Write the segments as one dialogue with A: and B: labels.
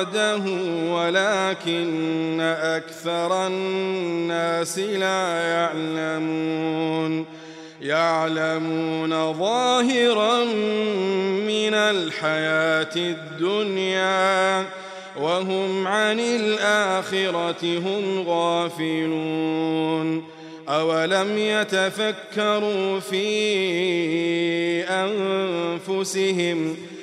A: وعده ولكن أكثر الناس لا يعلمون يعلمون ظاهرا من الحياة الدنيا وهم عن الآخرة هم غافلون أولم يتفكروا في أنفسهم ؟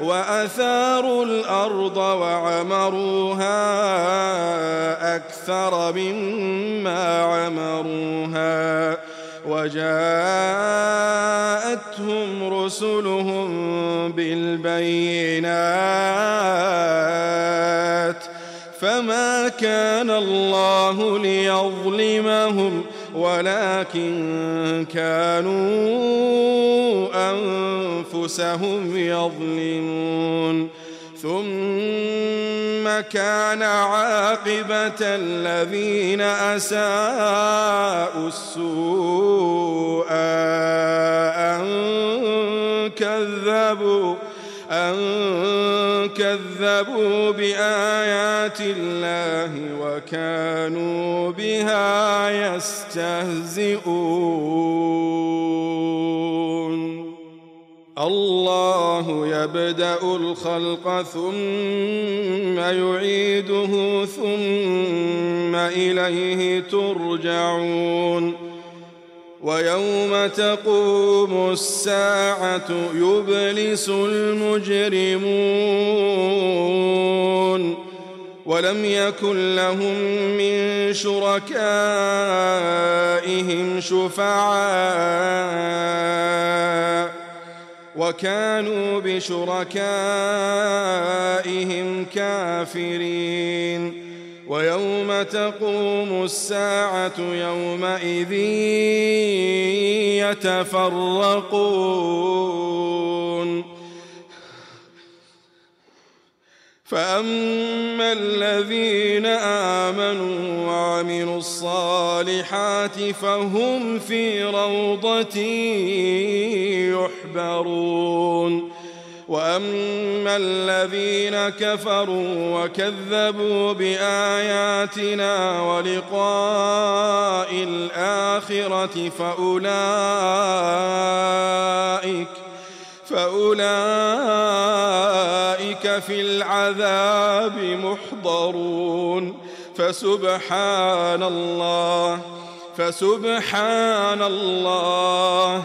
A: وأثاروا الأرض وعمروها أكثر مما عمروها وجاءتهم رسلهم بالبينات فما كان الله ليظلمهم ولكن كانوا أنفسهم يظلمون. ثم كان عاقبة الذين أساءوا السوء أن كذبوا أن كذبوا بآيات الله وكانوا بها يستهزئون. الله يبدأ الخلق ثم يعيده ثم إليه ترجعون. ويوم تقوم الساعة يبلس المجرمون ولم يكن لهم من شركائهم شفعاء وكانوا بشركائهم كافرين ويوم تقوم الساعة يومئذ يتفرقون. فأما الذين آمنوا وعملوا الصالحات فهم في روضة يحبرون. واما الذين كفروا وكذبوا باياتنا ولقاء الاخره فاولئك فاولئك في العذاب محضرون فسبحان الله فسبحان الله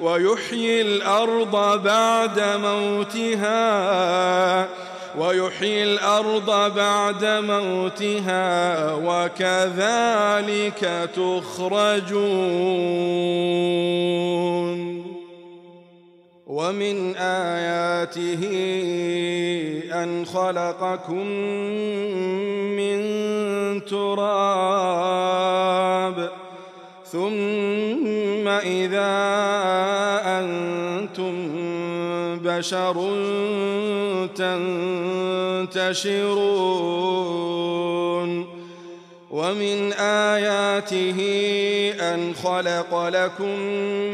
A: ويحيي الأرض بعد موتها ويحيي الأرض بعد موتها وكذلك تخرجون. ومن آياته أن خلقكم من تراب. ثم إذا أنتم بشر تنتشرون ومن آياته أن خلق لكم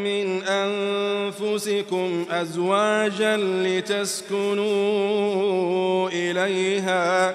A: من أنفسكم أزواجا لتسكنوا إليها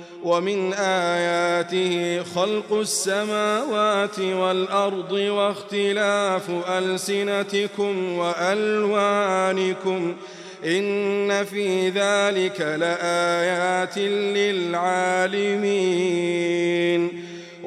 A: ومن آياته خلق السماوات والأرض واختلاف ألسنتكم وألوانكم إن في ذلك لآيات للعالمين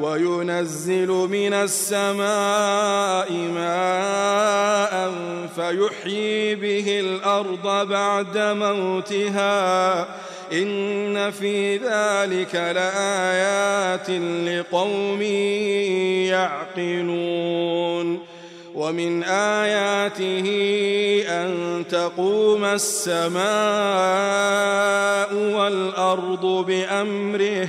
A: وينزل من السماء ماء فيحيي به الأرض بعد موتها. إن في ذلك لآيات لقوم يعقلون. ومن آياته أن تقوم السماء والأرض بأمره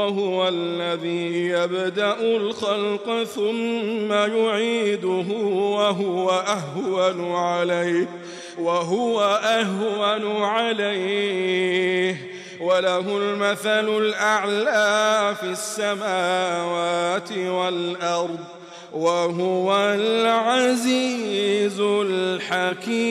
A: وهو الذي يبدأ الخلق ثم يعيده وهو أهون عليه وهو أهون عليه. وله المثل الأعلى في السماوات والأرض وهو العزيز الحكيم.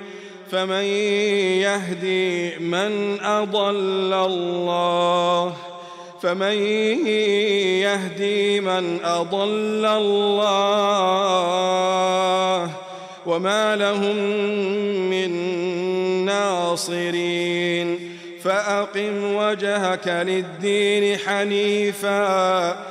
A: فمن يهدي من أضل الله فمن يهدي من أضل الله وما لهم من ناصرين فأقم وجهك للدين حنيفا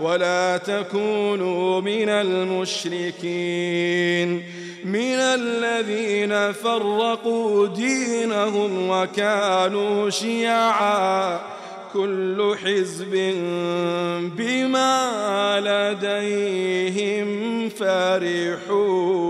A: ولا تكونوا من المشركين. من الذين فرقوا دينهم وكانوا شيعا. كل حزب بما لديهم فرحون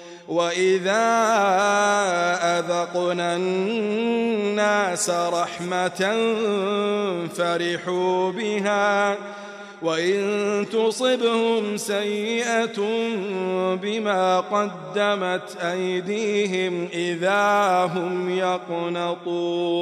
A: وإذا أذقنا الناس رحمة فرحوا بها وإن تصبهم سيئة بما قدمت أيديهم إذا هم يقنطون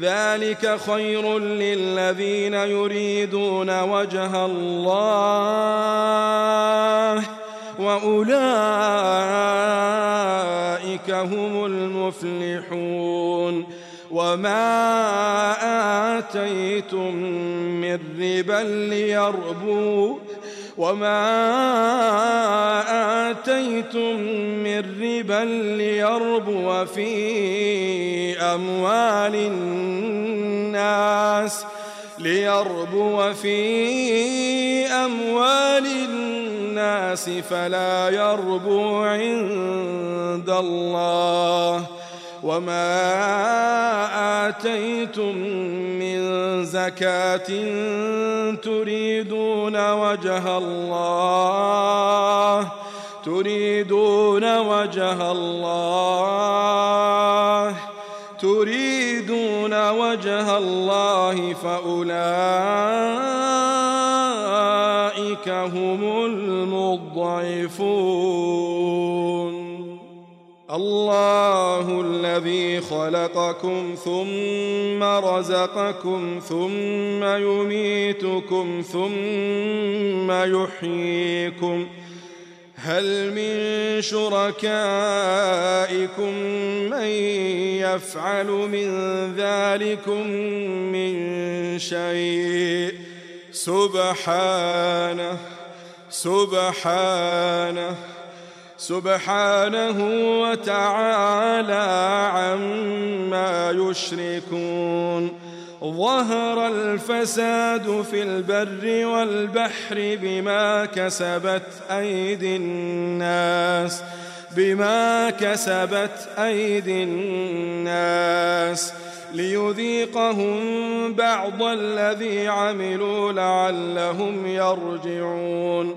A: ذلك خير للذين يريدون وجه الله وأولئك هم المفلحون وما آتيتم من ربا ليربوا وما آتيتم من ربا ليربو في أموال الناس ليربو في أموال الناس فلا يربو عند الله وما آتيتم من زكاة تريدون وجه الله تريدون وجه الله تريدون وجه الله فأولئك هم المضعفون الله الذي خلقكم ثم رزقكم ثم يميتكم ثم يحييكم هل من شركائكم من يفعل من ذلكم من شيء؟ سبحانه سبحانه. سبحانه وتعالى عما يشركون. ظهر الفساد في البر والبحر بما كسبت أيدي الناس بما كسبت أيدي الناس. ليذيقهم بعض الذي عملوا لعلهم يرجعون.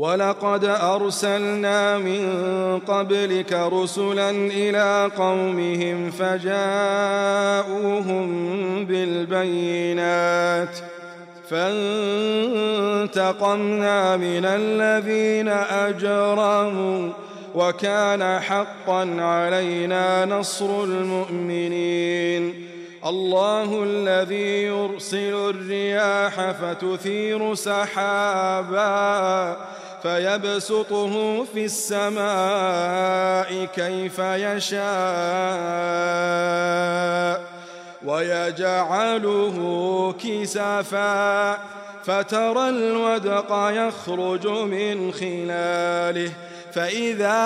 A: ولقد أرسلنا من قبلك رسلا إلى قومهم فجاءوهم بالبينات فانتقمنا من الذين أجرموا وكان حقا علينا نصر المؤمنين الله الذي يرسل الرياح فتثير سحابا فيبسطه في السماء كيف يشاء ويجعله كسفا فترى الودق يخرج من خلاله فإذا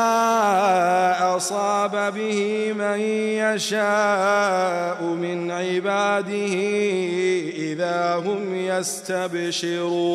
A: أصاب به من يشاء من عباده إذا هم يستبشرون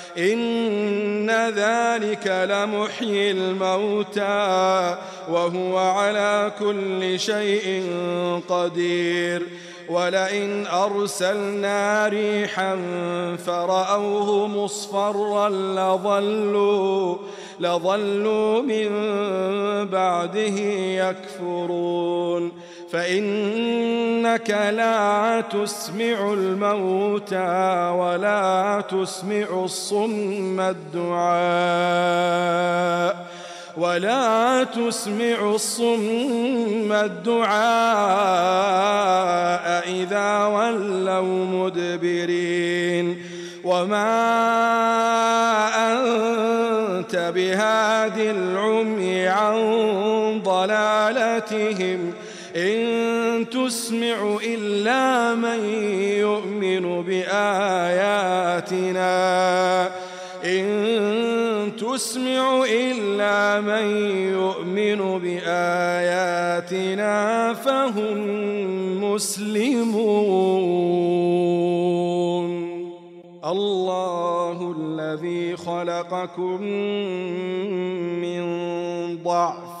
A: إن ذلك لمحيي الموتى وهو على كل شيء قدير. ولئن أرسلنا ريحا فرأوه مصفرا لظلوا لظلوا من بعده يكفرون. فإنك لا تسمع الموتى ولا تسمع الصم الدعاء ولا تسمع الصم الدعاء إذا ولوا مدبرين وما أنت بهاد العمي عن ضلالتهم إن تسمع إلا من يؤمن بآياتنا. إن تسمع إلا من يؤمن بآياتنا فهم مسلمون. الله الذي خلقكم من ضعف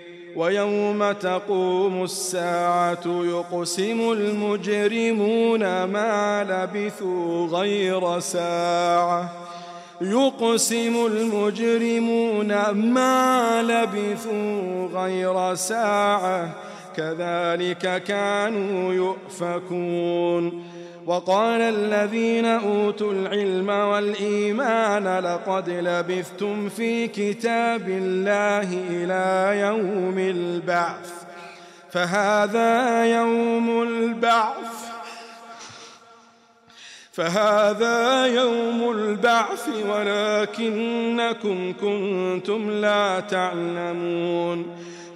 A: ويوم تقوم الساعة يقسم المجرمون ما لبثوا غير ساعة. يقسم المجرمون ما لبثوا غير ساعة. كذلك كانوا يؤفكون. وقال الذين أوتوا العلم والإيمان لقد لبثتم في كتاب الله إلى يوم البعث. فهذا يوم البعث. فهذا يوم البعث ولكنكم كنتم لا تعلمون.